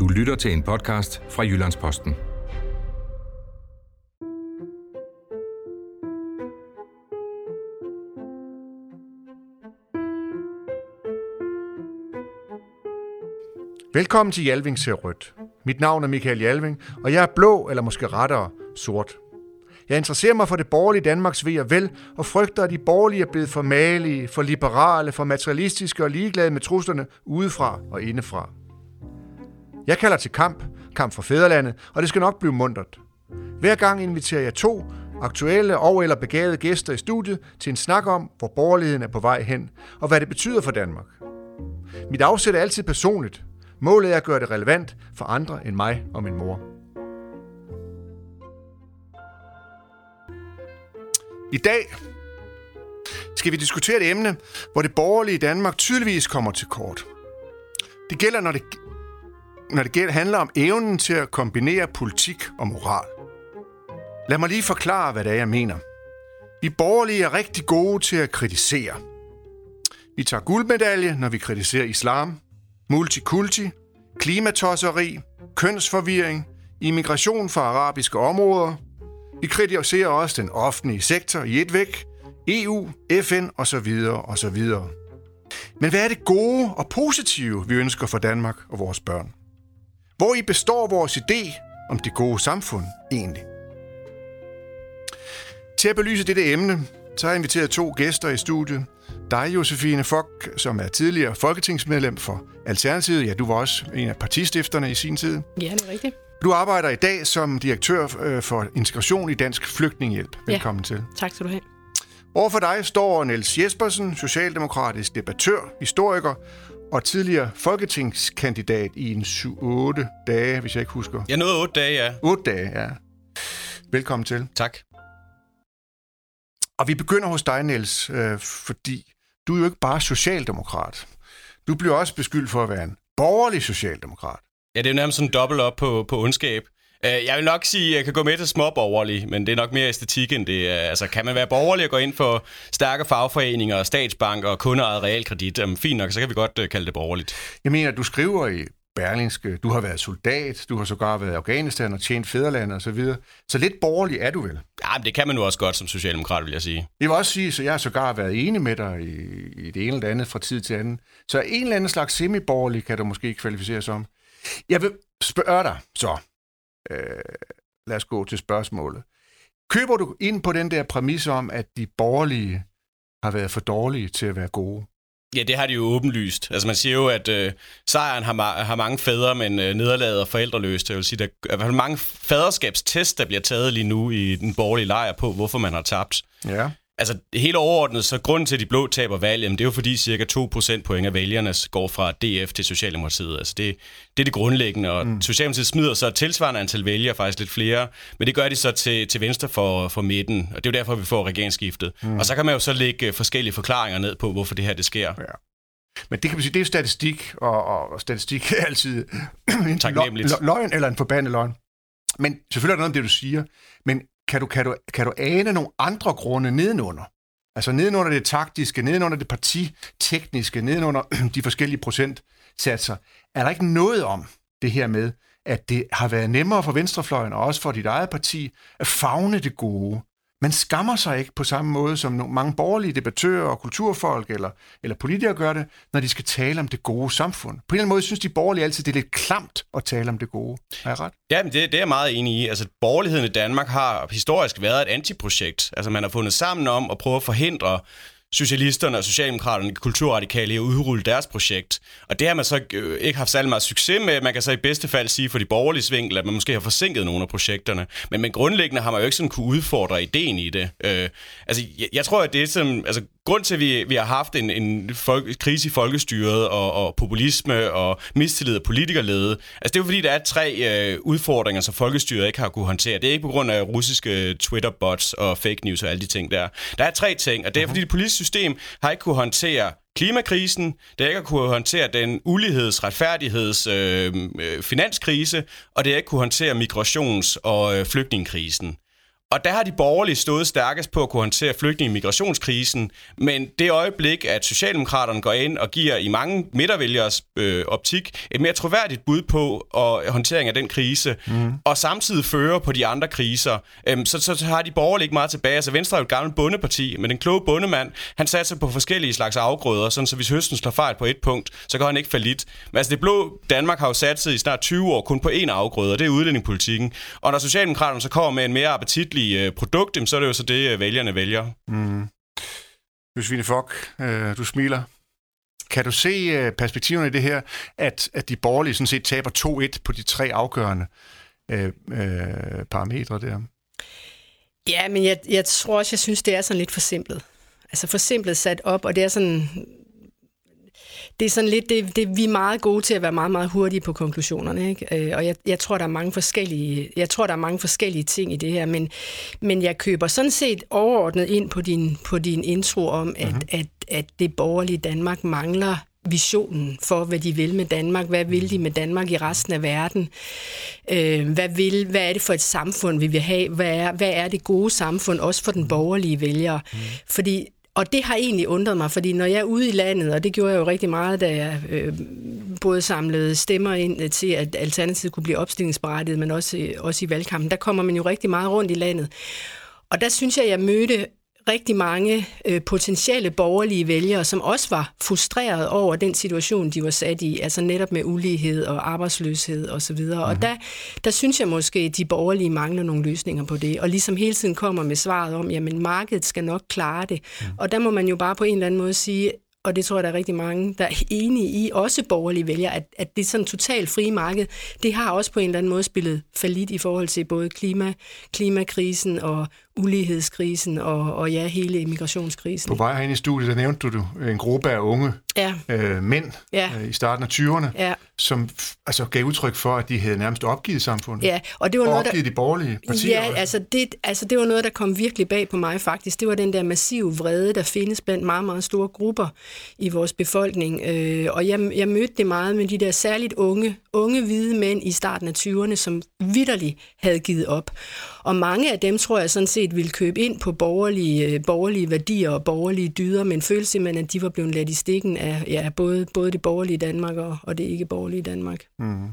Du lytter til en podcast fra Jyllandsposten. Velkommen til Jalving ser rødt. Mit navn er Michael Jalving, og jeg er blå, eller måske rettere sort. Jeg interesserer mig for det borgerlige Danmarks ved og vel, og frygter, at de borgerlige er blevet for malige, for liberale, for materialistiske og ligeglade med truslerne udefra og indefra. Jeg kalder til kamp, kamp for fædrelandet, og det skal nok blive mundret. Hver gang inviterer jeg to aktuelle og eller begavede gæster i studiet til en snak om, hvor borgerligheden er på vej hen, og hvad det betyder for Danmark. Mit afsæt er altid personligt. Målet er at gøre det relevant for andre end mig og min mor. I dag skal vi diskutere et emne, hvor det borgerlige Danmark tydeligvis kommer til kort. Det gælder, når det, når det gælder, handler om evnen til at kombinere politik og moral. Lad mig lige forklare, hvad det er, jeg mener. Vi borgerlige er rigtig gode til at kritisere. Vi tager guldmedalje, når vi kritiserer islam, multikulti, klimatosseri, kønsforvirring, immigration fra arabiske områder. Vi kritiserer også den offentlige sektor i et væk, EU, FN osv. osv. Men hvad er det gode og positive, vi ønsker for Danmark og vores børn? Hvor i består vores idé om det gode samfund egentlig? Til at belyse dette emne, så har jeg inviteret to gæster i studiet. Dig, Josefine Fock, som er tidligere folketingsmedlem for Alternativet. Ja, du var også en af partistifterne i sin tid. Ja, det er rigtigt. Du arbejder i dag som direktør øh, for integration i Dansk Flygtninghjælp. Velkommen ja. til. Tak skal du have. Overfor dig står Niels Jespersen, socialdemokratisk debattør, historiker og tidligere folketingskandidat i en 7-8 dage, hvis jeg ikke husker. Jeg nåede 8 dage, ja. 8 dage, ja. Velkommen til. Tak. Og vi begynder hos dig, Niels, øh, fordi du er jo ikke bare socialdemokrat. Du bliver også beskyldt for at være en borgerlig socialdemokrat. Ja, det er jo nærmest sådan dobbelt op på, på ondskab. Uh, jeg vil nok sige, at jeg kan gå med til småborgerlig, men det er nok mere æstetik end det. Uh, altså, kan man være borgerlig og gå ind for stærke fagforeninger, statsbanker og kundeejet realkredit? Um, fint nok, så kan vi godt uh, kalde det borgerligt. Jeg mener, du skriver i Berlingske, du har været soldat, du har sågar været i Afghanistan og tjent fædrelandet osv. Så, videre. så lidt borgerlig er du vel? Ja, men det kan man nu også godt som socialdemokrat, vil jeg sige. Jeg vil også sige, så jeg har sågar været enig med dig i, i det ene eller andet fra tid til anden. Så en eller anden slags semi-borgerlig kan du måske kvalificere som. Jeg vil spørge dig så. Øh, lad os gå til spørgsmålet. Køber du ind på den der præmis om, at de borgerlige har været for dårlige til at være gode? Ja, det har de jo åbenlyst. Altså man siger jo, at øh, sejren har, ma- har mange fædre, men øh, nederlaget er forældreløst. Jeg vil sige, der er i hvert fald mange faderskabstests, der bliver taget lige nu i den borgerlige lejr på, hvorfor man har tabt. Ja. Altså, helt overordnet, så grunden til, at de blå taber valget, det er jo fordi cirka 2% point af vælgerne går fra DF til Socialdemokratiet. Altså, det, det er det grundlæggende, og mm. Socialdemokratiet smider så tilsvarende antal vælgere, faktisk lidt flere, men det gør de så til, til venstre for, for midten, og det er jo derfor, vi får regeringsskiftet. Mm. Og så kan man jo så lægge forskellige forklaringer ned på, hvorfor det her det sker. Ja. Men det kan man sige, det er statistik, og, og statistik er altid en lø- løgn eller en forbandet løgn. Men selvfølgelig er det noget om det, du siger. Men kan du, kan, du, kan du ane nogle andre grunde nedenunder? Altså nedenunder det taktiske, nedenunder det partitekniske, nedenunder de forskellige procentsatser. Er der ikke noget om det her med, at det har været nemmere for venstrefløjen, og også for dit eget parti, at fagne det gode, man skammer sig ikke på samme måde, som mange borgerlige debattører og kulturfolk eller, eller politikere gør det, når de skal tale om det gode samfund. På en eller anden måde synes de borgerlige altid, det er lidt klamt at tale om det gode. Er jeg ret? Ja, men det, det er jeg meget enig i. Altså, borgerligheden i Danmark har historisk været et antiprojekt. Altså, man har fundet sammen om at prøve at forhindre socialisterne og socialdemokraterne, kulturradikale, i at udrulle deres projekt. Og det har man så øh, ikke haft særlig meget succes med. Man kan så i bedste fald sige for de borgerlige vinkel, at man måske har forsinket nogle af projekterne. Men, men grundlæggende har man jo ikke sådan kunne udfordre ideen i det. Øh, altså, jeg, jeg tror, at det er som... Altså, grund til, at vi, vi har haft en, en folk, krise i folkestyret og, og populisme og mistillid af politikerlede, altså det er jo fordi, der er tre øh, udfordringer, som folkestyret ikke har kunne håndtere. Det er ikke på grund af russiske Twitter-bots og fake news og alle de ting der. Der er tre ting, og det er fordi, det politiske system har ikke kunne håndtere klimakrisen, det ikke har kunne håndtere den uligheds-, retfærdigheds-, øh, øh, finanskrise, og det har ikke kunne håndtere migrations- og øh, flygtningekrisen. Og der har de borgerlige stået stærkest på at kunne håndtere flygtninge- og migrationskrisen, men det øjeblik, at Socialdemokraterne går ind og giver i mange midtervælgers øh, optik et mere troværdigt bud på og håndtering af den krise, mm. og samtidig fører på de andre kriser, øh, så, så, har de borgerlige ikke meget tilbage. Altså Venstre er jo et gammelt bundeparti, men den kloge bundemand, han satser på forskellige slags afgrøder, sådan så hvis høsten slår fejl på et punkt, så kan han ikke falde lidt. Men altså det blå Danmark har jo sat sig i snart 20 år kun på én afgrøde, og det er udlændingepolitikken. Og når Socialdemokraterne så kommer med en mere appetitlig øh, produkt, så er det jo så det, øh, vælgerne vælger. Mm. Josefine Fock, øh, du smiler. Kan du se øh, perspektiverne i det her, at, at de borgerlige sådan set taber 2-1 på de tre afgørende øh, øh, parametre der? Ja, men jeg, jeg tror også, jeg synes, det er sådan lidt forsimplet. Altså forsimplet sat op, og det er sådan det er sådan lidt, det, det, vi er meget gode til at være meget, meget hurtige på konklusionerne, ikke? Øh, og jeg, jeg, tror, der er mange forskellige, jeg tror, der er mange forskellige ting i det her, men, men jeg køber sådan set overordnet ind på din, på din intro om, at, mm-hmm. at, at det borgerlige Danmark mangler visionen for, hvad de vil med Danmark. Hvad vil de med Danmark i resten af verden? Øh, hvad, vil, hvad er det for et samfund, vi vil have? Hvad er, hvad er det gode samfund, også for den borgerlige vælger? Mm. Fordi og det har egentlig undret mig, fordi når jeg er ude i landet, og det gjorde jeg jo rigtig meget, da jeg øh, både samlede stemmer ind til, at Alternativet kunne blive opstillingsberettiget, men også, øh, også i valgkampen, der kommer man jo rigtig meget rundt i landet. Og der synes jeg, jeg mødte rigtig mange øh, potentielle borgerlige vælgere, som også var frustreret over den situation, de var sat i, altså netop med ulighed og arbejdsløshed osv. Og, og mhm. der, der synes jeg måske, at de borgerlige mangler nogle løsninger på det, og ligesom hele tiden kommer med svaret om, jamen markedet skal nok klare det. Mm. Og der må man jo bare på en eller anden måde sige, og det tror jeg, der er rigtig mange, der er enige i, også borgerlige vælgere, at, at det sådan totalt frie marked, det har også på en eller anden måde spillet falit i forhold til både klima, klimakrisen og ulighedskrisen og, og ja, hele immigrationskrisen. På vej herind i studiet, der nævnte du en gruppe af unge ja. øh, mænd ja. øh, i starten af 20'erne, ja. som altså, gav udtryk for, at de havde nærmest opgivet samfundet. Ja, og det var og noget, opgivet der, de borgerlige partier. Ja, altså det, altså det var noget, der kom virkelig bag på mig faktisk. Det var den der massive vrede, der findes blandt meget, meget store grupper i vores befolkning. Øh, og jeg, jeg mødte det meget med de der særligt unge, unge hvide mænd i starten af 20'erne, som vidderligt havde givet op. Og mange af dem tror jeg sådan set ville købe ind på borgerlige, øh, borgerlige værdier og borgerlige dyder, men følte simpelthen, at de var blevet ladt i stikken af ja, både, både det borgerlige Danmark og, og det ikke borgerlige Danmark. Mm.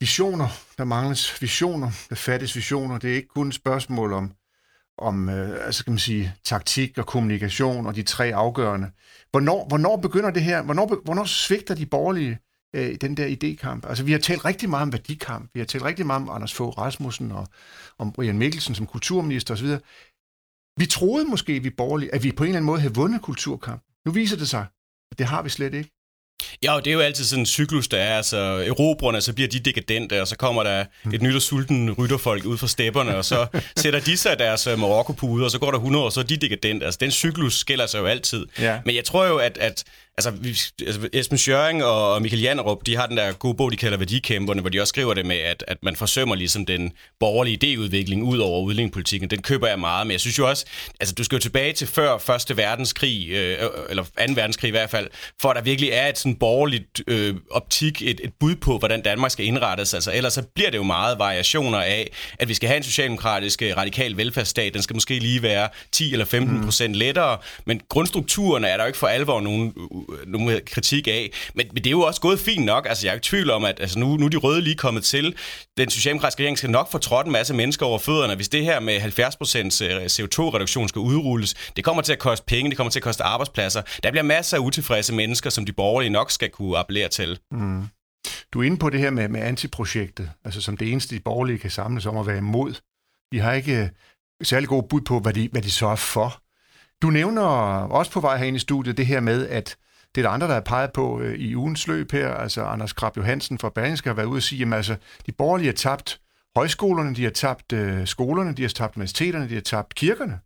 Visioner. Der mangles visioner. Der fattes visioner. Det er ikke kun et spørgsmål om, om øh, altså kan man sige, taktik og kommunikation og de tre afgørende. Hvornår, hvornår begynder det her? Hvornår, hvornår svigter de borgerlige øh, den der idékamp. Altså, vi har talt rigtig meget om værdikamp. Vi har talt rigtig meget om Anders Fogh Rasmussen og om Brian Mikkelsen som kulturminister osv. Vi troede måske, vi borgerlige, at vi på en eller anden måde havde vundet kulturkamp. Nu viser det sig, at det har vi slet ikke. Ja, og det er jo altid sådan en cyklus, der er. Altså, erobrerne, så bliver de dekadente, og så kommer der et nyt og sulten rytterfolk ud fra stepperne, og så sætter de sig deres uh, Marokko-pude, og så går der 100 år, og så er de dekadente. Altså, den cyklus gælder sig jo altid. Ja. Men jeg tror jo, at, at altså, vi, altså Esben Schøring og Michael Jannerup, de har den der gode bog, de kalder Værdikæmperne, hvor de også skriver det med, at, at man forsømmer ligesom den borgerlige idéudvikling ud over udlændingepolitikken. Den køber jeg meget, men jeg synes jo også, altså du skal jo tilbage til før Første Verdenskrig, øh, eller Anden Verdenskrig i hvert fald, for at der virkelig er et sådan borgerligt øh, optik, et, et bud på, hvordan Danmark skal indrettes. Altså ellers så bliver det jo meget variationer af, at vi skal have en socialdemokratisk øh, radikal velfærdsstat. Den skal måske lige være 10 eller 15 procent lettere, men grundstrukturerne er der jo ikke for alvor nogen Øh, nogen kritik af. Men, men det er jo også gået fint nok. Altså, jeg er ikke i tvivl om, at altså, nu, nu er de røde lige kommet til. Den socialdemokratiske regering skal nok få trådt en masse mennesker over fødderne. Hvis det her med 70% øh, CO2-reduktion skal udrulles, det kommer til at koste penge, det kommer til at koste arbejdspladser. Der bliver masser af utilfredse mennesker, som de borgerlige nok skal kunne appellere til. Mm. Du er inde på det her med, med antiprojektet, altså som det eneste, de borgerlige kan samles om at være imod. De har ikke øh, særlig god bud på, hvad de, hvad de så er for. Du nævner også på vej herinde i studiet det her med, at det er der andre, der har peget på øh, i ugens løb her. Altså Anders Krab Johansen fra Berlingske har været ude og sige, at altså, de borgerlige har tabt højskolerne, de har tabt øh, skolerne, de har tabt universiteterne, de har tabt kirkerne.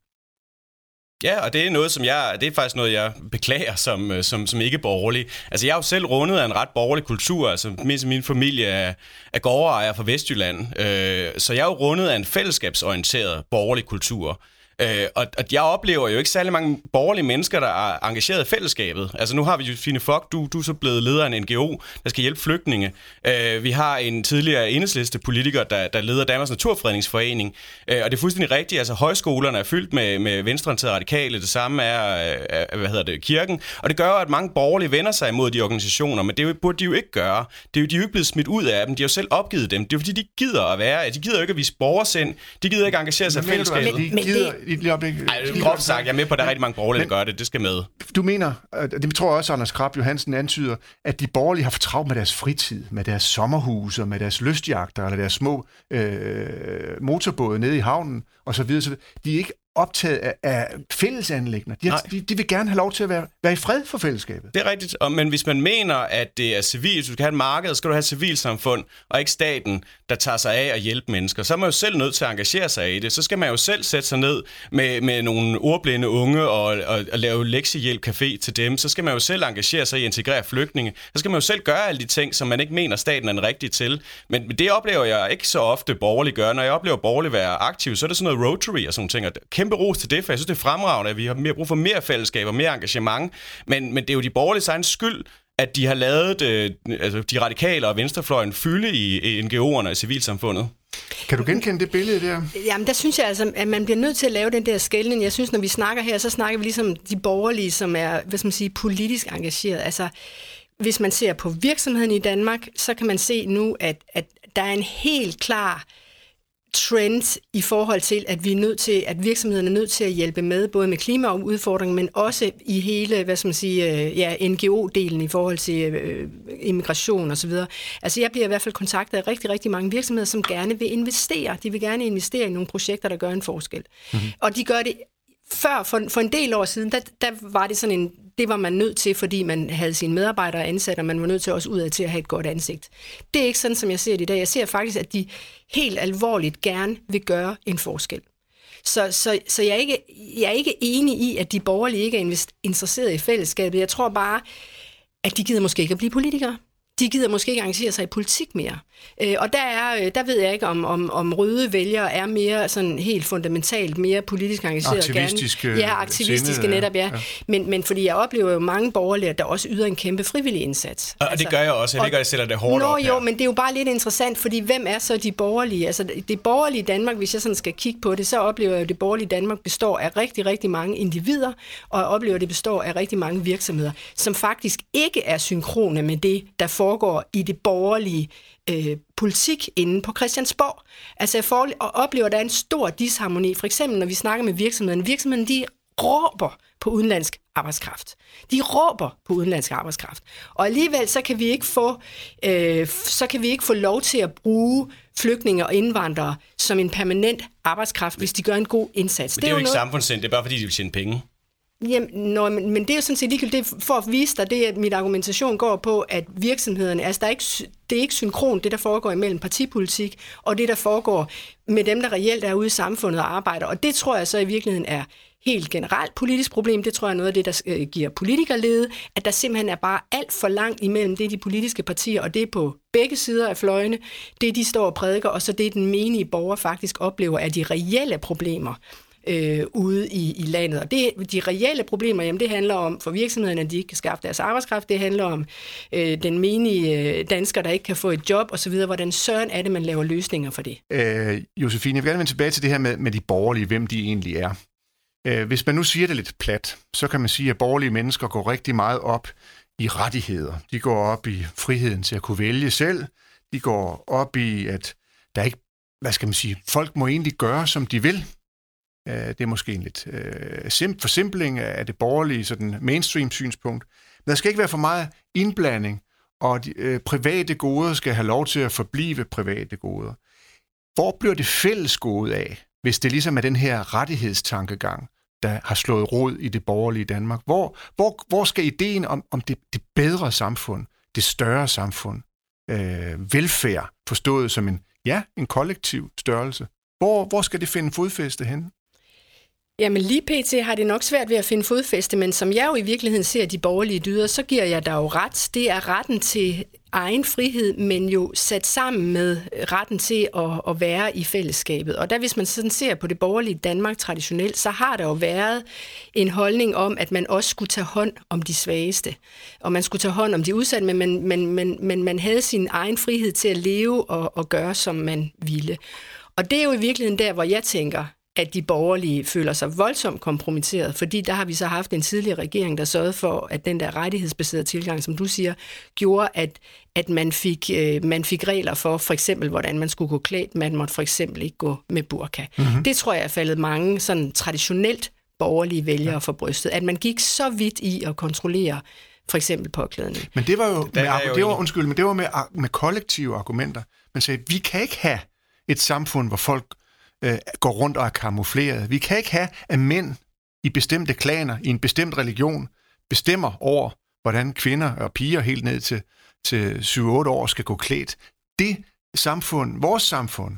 Ja, og det er noget, som jeg, det er faktisk noget, jeg beklager som, øh, som, som ikke borgerlig. Altså, jeg er jo selv rundet af en ret borgerlig kultur. Altså, mindst min familie er, er gårdejer fra Vestjylland. Øh, så jeg er jo rundet af en fællesskabsorienteret borgerlig kultur. Øh, og, og jeg oplever jo ikke særlig mange borgerlige mennesker, der er engageret i fællesskabet. Altså nu har vi jo Fine Fock, du, du er så blevet leder af en NGO, der skal hjælpe flygtninge. Øh, vi har en tidligere enhedsliste politiker, der, der leder Danmarks Naturfredningsforening. Øh, og det er fuldstændig rigtigt, altså højskolerne er fyldt med, med venstreorienterede radikale, det samme er, er, hvad hedder det, kirken. Og det gør at mange borgerlige vender sig imod de organisationer, men det burde de jo ikke gøre. Det er jo, de er jo ikke blevet smidt ud af dem, de har jo selv opgivet dem. Det er jo fordi, de gider at være, de gider jo ikke at vise borgersind, de gider ikke engagere sig i fællesskabet. Men, men gider, det... Lige øjeblik, Ej, groft sagt, jeg er med på, at der er rigtig mange borgerlige, der gør det, det skal med. Du mener, det tror jeg også, Anders Krab Johansen antyder, at de borgerlige har for travlt med deres fritid, med deres sommerhuse, med deres lystjagter, eller deres små øh, motorbåde nede i havnen, og så videre. De er ikke optaget af, af fællesanlæggende. De, de, de vil gerne have lov til at være, være i fred for fællesskabet. Det er rigtigt, og, men hvis man mener, at det er civil, hvis du skal have et marked, så skal du have et civilsamfund, og ikke staten, der tager sig af at hjælpe mennesker. Så er man jo selv nødt til at engagere sig i det. Så skal man jo selv sætte sig ned med, med nogle ordblinde unge og, og, og lave lektiehjælp café til dem. Så skal man jo selv engagere sig i at integrere flygtninge. Så skal man jo selv gøre alle de ting, som man ikke mener, staten er den rigtige til. Men, men det oplever jeg ikke så ofte borgerligt gøre. Når jeg oplever borgerligt være aktiv, så er det sådan noget Rotary og sådan ting. Og kæmpe ros til det, for jeg synes, det er fremragende, at vi har mere brug for mere fællesskab og mere engagement. Men, men det er jo de borgerlige egen skyld, at de har lavet øh, altså de radikale og venstrefløjen fylde i, i NGO'erne og civilsamfundet. Kan du genkende det billede der? Jamen, der synes jeg altså, at man bliver nødt til at lave den der skældning. Jeg synes, når vi snakker her, så snakker vi ligesom de borgerlige, som er, hvad skal man sige, politisk engageret. Altså, hvis man ser på virksomheden i Danmark, så kan man se nu, at, at der er en helt klar øh, trend i forhold til, at vi er nødt til, at virksomhederne er nødt til at hjælpe med, både med klimaudfordringen, men også i hele, hvad skal man sige, øh, ja, NGO-delen i forhold til øh, immigration osv. Altså jeg bliver i hvert fald kontaktet af rigtig, rigtig mange virksomheder, som gerne vil investere. De vil gerne investere i nogle projekter, der gør en forskel. Mm-hmm. Og de gør det før, for, for en del år siden, der, der var det sådan en, det var man nødt til, fordi man havde sine medarbejdere ansat, og man var nødt til også udad til at have et godt ansigt. Det er ikke sådan, som jeg ser det i dag. Jeg ser faktisk, at de helt alvorligt gerne vil gøre en forskel. Så, så, så jeg, er ikke, jeg er ikke enig i, at de borgerlige ikke er interesseret i fællesskabet. Jeg tror bare, at de gider måske ikke at blive politikere de gider måske ikke engagere sig i politik mere. Øh, og der, er, øh, der ved jeg ikke, om, om, om røde vælgere er mere sådan helt fundamentalt mere politisk engageret. Aktivistiske. Gerne. Ja, aktivistiske sinde, netop, ja. ja. Men, men fordi jeg oplever jo mange borgerlige, der også yder en kæmpe frivillig indsats. Og altså, det gør jeg også. Jeg ved ikke, jeg sætter det hårdt nå, op jo, men det er jo bare lidt interessant, fordi hvem er så de borgerlige? Altså det borgerlige Danmark, hvis jeg sådan skal kigge på det, så oplever jeg, at det borgerlige Danmark består af rigtig, rigtig mange individer, og jeg oplever, at det består af rigtig mange virksomheder, som faktisk ikke er synkrone med det, der får foregår i det borgerlige øh, politik inde på Christiansborg. Altså jeg får, og oplever, at der er en stor disharmoni. For eksempel, når vi snakker med virksomheden. Virksomheden, de råber på udenlandsk arbejdskraft. De råber på udenlandsk arbejdskraft. Og alligevel så kan vi ikke få øh, så kan vi ikke få lov til at bruge flygtninge og indvandrere som en permanent arbejdskraft, hvis de gør en god indsats. Men det er, det er jo ikke noget... samfundssind, det er bare fordi, de vil tjene penge. Jamen, nå, men, men det er jo sådan set ligegyldigt. Det for at vise dig, det at min argumentation går på, at virksomhederne, altså der er ikke, det er ikke synkron, det der foregår imellem partipolitik, og det der foregår med dem, der reelt er ude i samfundet og arbejder. Og det tror jeg så i virkeligheden er helt generelt politisk problem. Det tror jeg er noget af det, der øh, giver politikerlede, at der simpelthen er bare alt for langt imellem det, de politiske partier, og det er på begge sider af fløjene, det de står og prædiker, og så det, den menige borger faktisk oplever er de reelle problemer øh, ude i, i landet. Og det, de reelle problemer, jamen det handler om for virksomhederne, at de ikke kan skaffe deres arbejdskraft. Det handler om øh, den menige øh, dansker, der ikke kan få et job osv. Hvordan søren er det, man laver løsninger for det? Øh, Josefine, jeg vil gerne vende tilbage til det her med, med de borgerlige, hvem de egentlig er. Øh, hvis man nu siger det lidt plat, så kan man sige, at borgerlige mennesker går rigtig meget op i rettigheder. De går op i friheden til at kunne vælge selv. De går op i, at der ikke, hvad skal man sige, folk må egentlig gøre, som de vil. Øh, det er måske en lidt øh, forsimpling af det borgerlige sådan mainstream-synspunkt. Men der skal ikke være for meget indblanding, og de øh, private goder skal have lov til at forblive private goder. Hvor bliver det fælles gode af, hvis det ligesom er den her rettighedstankegang, der har slået rod i det borgerlige Danmark? Hvor, hvor, hvor skal ideen om, om det, det bedre samfund, det større samfund, øh, velfærd, forstået som en, ja, en kollektiv størrelse, hvor, hvor skal det finde fodfæste hen? Jamen lige pt. har det nok svært ved at finde fodfæste, men som jeg jo i virkeligheden ser de borgerlige dyder, så giver jeg dig jo ret. Det er retten til egen frihed, men jo sat sammen med retten til at, at være i fællesskabet. Og der hvis man sådan ser på det borgerlige Danmark traditionelt, så har der jo været en holdning om, at man også skulle tage hånd om de svageste. Og man skulle tage hånd om de udsatte, men man, men, men, men man havde sin egen frihed til at leve og, og gøre, som man ville. Og det er jo i virkeligheden der, hvor jeg tænker, at de borgerlige føler sig voldsomt kompromitteret, fordi der har vi så haft en tidligere regering, der sørgede for, at den der rettighedsbaserede tilgang, som du siger, gjorde, at, at man, fik, øh, man fik regler for, for eksempel, hvordan man skulle gå klædt. Man måtte for eksempel ikke gå med burka. Mm-hmm. Det tror jeg er faldet mange sådan traditionelt borgerlige vælgere ja. for brystet, at man gik så vidt i at kontrollere for eksempel påklædning. Men det var jo, med, jo det var, undskyld, men det var med, med kollektive argumenter. Man sagde, vi kan ikke have et samfund, hvor folk øh, går rundt og er kamufleret. Vi kan ikke have, at mænd i bestemte klaner, i en bestemt religion, bestemmer over, hvordan kvinder og piger helt ned til, til 7-8 år skal gå klædt. Det samfund, vores samfund,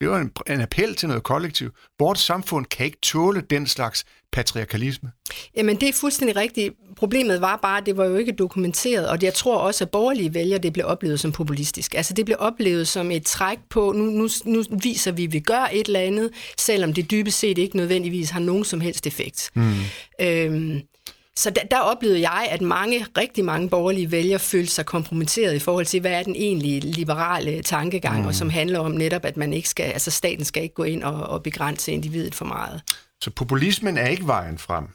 det var en, en appel til noget kollektiv. Vores samfund kan ikke tåle den slags patriarkalisme. Jamen, det er fuldstændig rigtigt. Problemet var bare, at det var jo ikke dokumenteret, og jeg tror også, at borgerlige vælgere, det blev oplevet som populistisk. Altså, det blev oplevet som et træk på, nu, nu, nu viser vi, at vi gør et eller andet, selvom det dybest set ikke nødvendigvis har nogen som helst effekt. Mm. Øhm, så der, der oplevede jeg, at mange, rigtig mange borgerlige vælgere følte sig kompromitteret i forhold til, hvad er den egentlige liberale tankegang, mm. og som handler om netop, at man ikke skal, altså staten skal ikke gå ind og, og begrænse individet for meget. Så populismen er ikke vejen frem?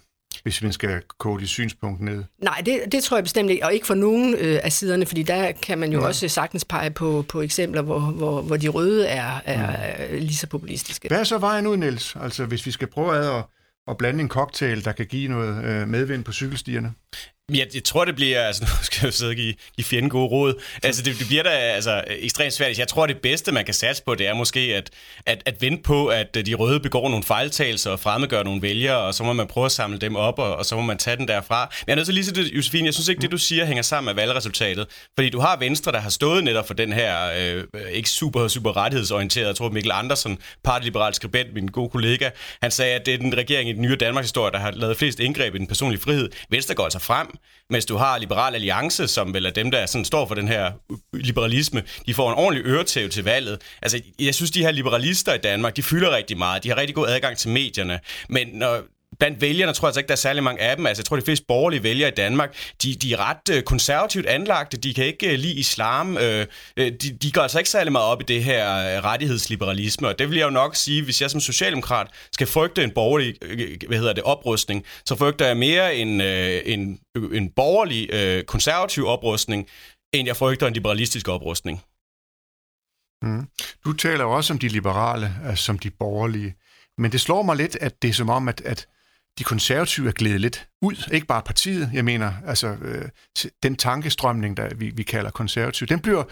hvis vi skal kode de synspunkt ned? Nej, det, det tror jeg bestemt ikke, og ikke for nogen øh, af siderne, fordi der kan man jo ja. også sagtens pege på, på eksempler, hvor, hvor, hvor de røde er, er ja. lige så populistiske. Hvad er så vejen ud, Niels? Altså, hvis vi skal prøve at og blande en cocktail, der kan give noget øh, medvind på cykelstierne? Jeg, jeg tror, det bliver, altså nu skal jeg sidde og give, give fjenden gode råd, altså det, det bliver da altså, ekstremt svært. Jeg tror, det bedste, man kan satse på, det er måske at, at, at vente på, at øh, de røde begår nogle fejltagelser og fremmedgør nogle vælgere, og så må man prøve at samle dem op, og, og så må man tage den derfra. Men jeg er nødt til lige til det, Josefine, jeg synes ikke, det du siger hænger sammen med valgresultatet, fordi du har Venstre, der har stået netop for den her øh, ikke super, super rettighedsorienterede, jeg tror Mikkel Andersen, partiliberal skribent, min gode kollega, han sagde, at det er den regering i den nye Danmarks historie, der har lavet flest indgreb i den personlige frihed. Venstre går altså frem, mens du har Liberal Alliance, som vel er dem, der sådan står for den her liberalisme, de får en ordentlig øretæv til valget. Altså, jeg synes, de her liberalister i Danmark, de fylder rigtig meget. De har rigtig god adgang til medierne. Men når blandt vælgerne tror jeg altså ikke, der er særlig mange af dem. Altså, jeg tror, de fleste borgerlige vælgere i Danmark, de, de er ret øh, konservativt anlagte. De kan ikke øh, lide islam. Øh, øh de, de går altså ikke særlig meget op i det her øh, rettighedsliberalisme. Og det vil jeg jo nok sige, hvis jeg som socialdemokrat skal frygte en borgerlig øh, hvad hedder det, oprustning, så frygter jeg mere en, en, en borgerlig konservativ oprustning, end jeg frygter en liberalistisk oprustning. Mm. Du taler også om de liberale, altså som de borgerlige. Men det slår mig lidt, at det er som om, at, at de konservative er glædet lidt ud. Ikke bare partiet, jeg mener, altså øh, den tankestrømning, der vi, vi kalder konservativ, den bliver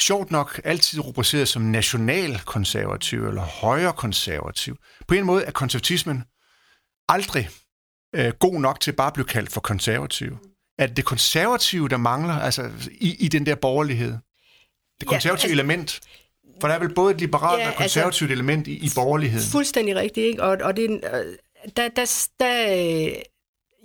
sjovt nok altid rubriceret som nationalkonservativ eller højre konservativ. På en måde er konservatismen aldrig øh, god nok til bare at blive kaldt for konservativ. Er det konservative, der mangler altså, i, i den der borgerlighed? Det konservative ja, altså, element? For der er vel både et liberalt ja, og konservativt altså, element i, i borgerligheden? Fuldstændig rigtigt, ikke? Og, og det, der, der, der,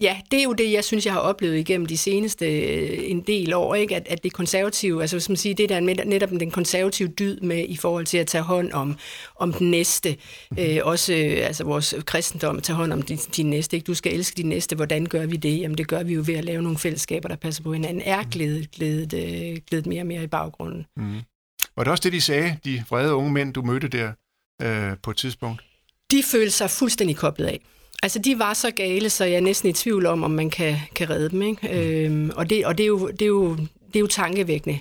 ja, det er jo det, jeg synes, jeg har oplevet igennem de seneste øh, en del år, ikke? At, at det konservative, altså man siger, det der er netop den konservative dyd med i forhold til at tage hånd om, om den næste, mm-hmm. øh, også altså vores kristendom, at tage hånd om din, din næste, ikke? Du skal elske din næste, hvordan gør vi det? Jamen det gør vi jo ved at lave nogle fællesskaber, der passer på hinanden, er glædet, glædet, øh, glædet mere og mere i baggrunden. Mm. Var det også det, de sagde, de vrede unge mænd, du mødte der øh, på et tidspunkt? De følte sig fuldstændig koblet af. Altså, de var så gale, så jeg er næsten i tvivl om, om man kan, kan redde dem. Ikke? Øhm, og det, og det, er jo, det, er jo, det er jo tankevækkende,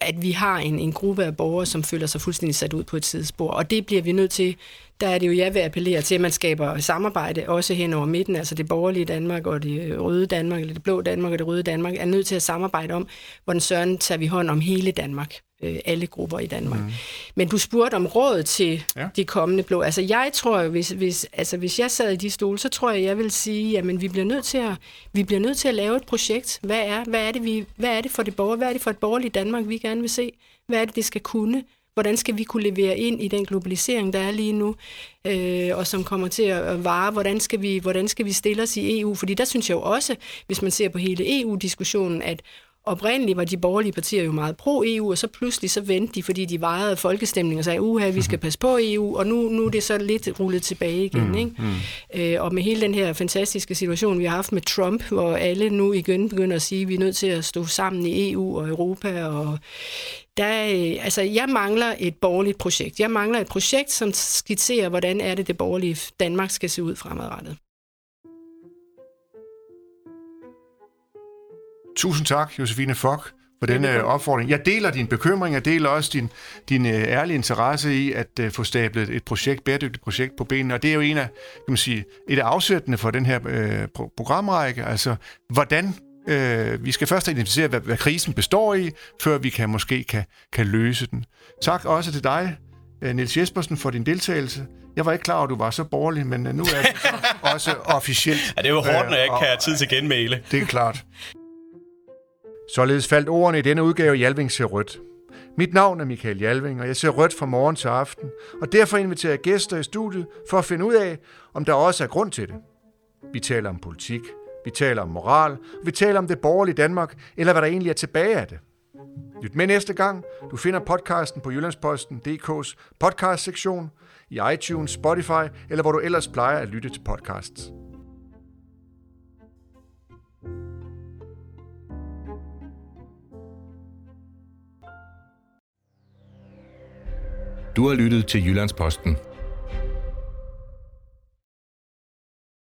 at vi har en, en gruppe af borgere, som føler sig fuldstændig sat ud på et sidespor. Og det bliver vi nødt til, der er det jo, jeg vil appellere til, at man skaber samarbejde, også hen over midten, altså det borgerlige Danmark og det røde Danmark, eller det blå Danmark og det røde Danmark, er nødt til at samarbejde om, hvordan søren tager vi hånd om hele Danmark øh, alle grupper i Danmark. Mm. Men du spurgte om råd til ja. de kommende blå. Altså jeg tror jo, hvis, hvis, altså, hvis jeg sad i de stole, så tror jeg, jeg vil sige, jamen vi bliver nødt til at, vi bliver nødt til at lave et projekt. Hvad er, hvad er, det, vi, hvad er det for det borger, hvad er det for et borgerligt Danmark, vi gerne vil se? Hvad er det, det skal kunne? Hvordan skal vi kunne levere ind i den globalisering, der er lige nu, øh, og som kommer til at vare, hvordan skal, vi, hvordan skal vi stille os i EU? Fordi der synes jeg jo også, hvis man ser på hele EU-diskussionen, at oprindeligt var de borgerlige partier jo meget pro-EU, og så pludselig så vendte de, fordi de vejede folkestemning og sagde, uha, vi skal passe på EU, og nu, nu er det så lidt rullet tilbage igen. Mm, ikke? Mm. Øh, og med hele den her fantastiske situation, vi har haft med Trump, hvor alle nu igen begynder at sige, at vi er nødt til at stå sammen i EU og Europa, og der, øh, altså, jeg mangler et borgerligt projekt. Jeg mangler et projekt, som skitserer, hvordan er det, det borgerlige Danmark skal se ud fremadrettet. Tusind tak, Josefine Fock, for denne opfordring. Jeg deler din bekymring, jeg deler også din, din uh, ærlige interesse i at uh, få stablet et projekt, bæredygtigt projekt på benene, og det er jo en af, kan man sige, et af afsættende for den her uh, programrække, altså hvordan uh, vi skal først identificere, hvad, hvad krisen består i, før vi kan måske kan, kan løse den. Tak også til dig, Niels Jespersen, for din deltagelse. Jeg var ikke klar over, at du var så borgerlig, men nu er det også officielt. Ja, det er jo hårdt, når jeg ikke kan have tid til genmæle. Det er klart. Således faldt ordene i denne udgave Jalving ser rødt. Mit navn er Michael Jalving, og jeg ser rødt fra morgen til aften, og derfor inviterer jeg gæster i studiet for at finde ud af, om der også er grund til det. Vi taler om politik, vi taler om moral, vi taler om det borgerlige Danmark, eller hvad der egentlig er tilbage af det. Lyt med næste gang. Du finder podcasten på Jyllandsposten.dk's podcast-sektion, i iTunes, Spotify, eller hvor du ellers plejer at lytte til podcasts. Du har lyttet til Jyllandsposten.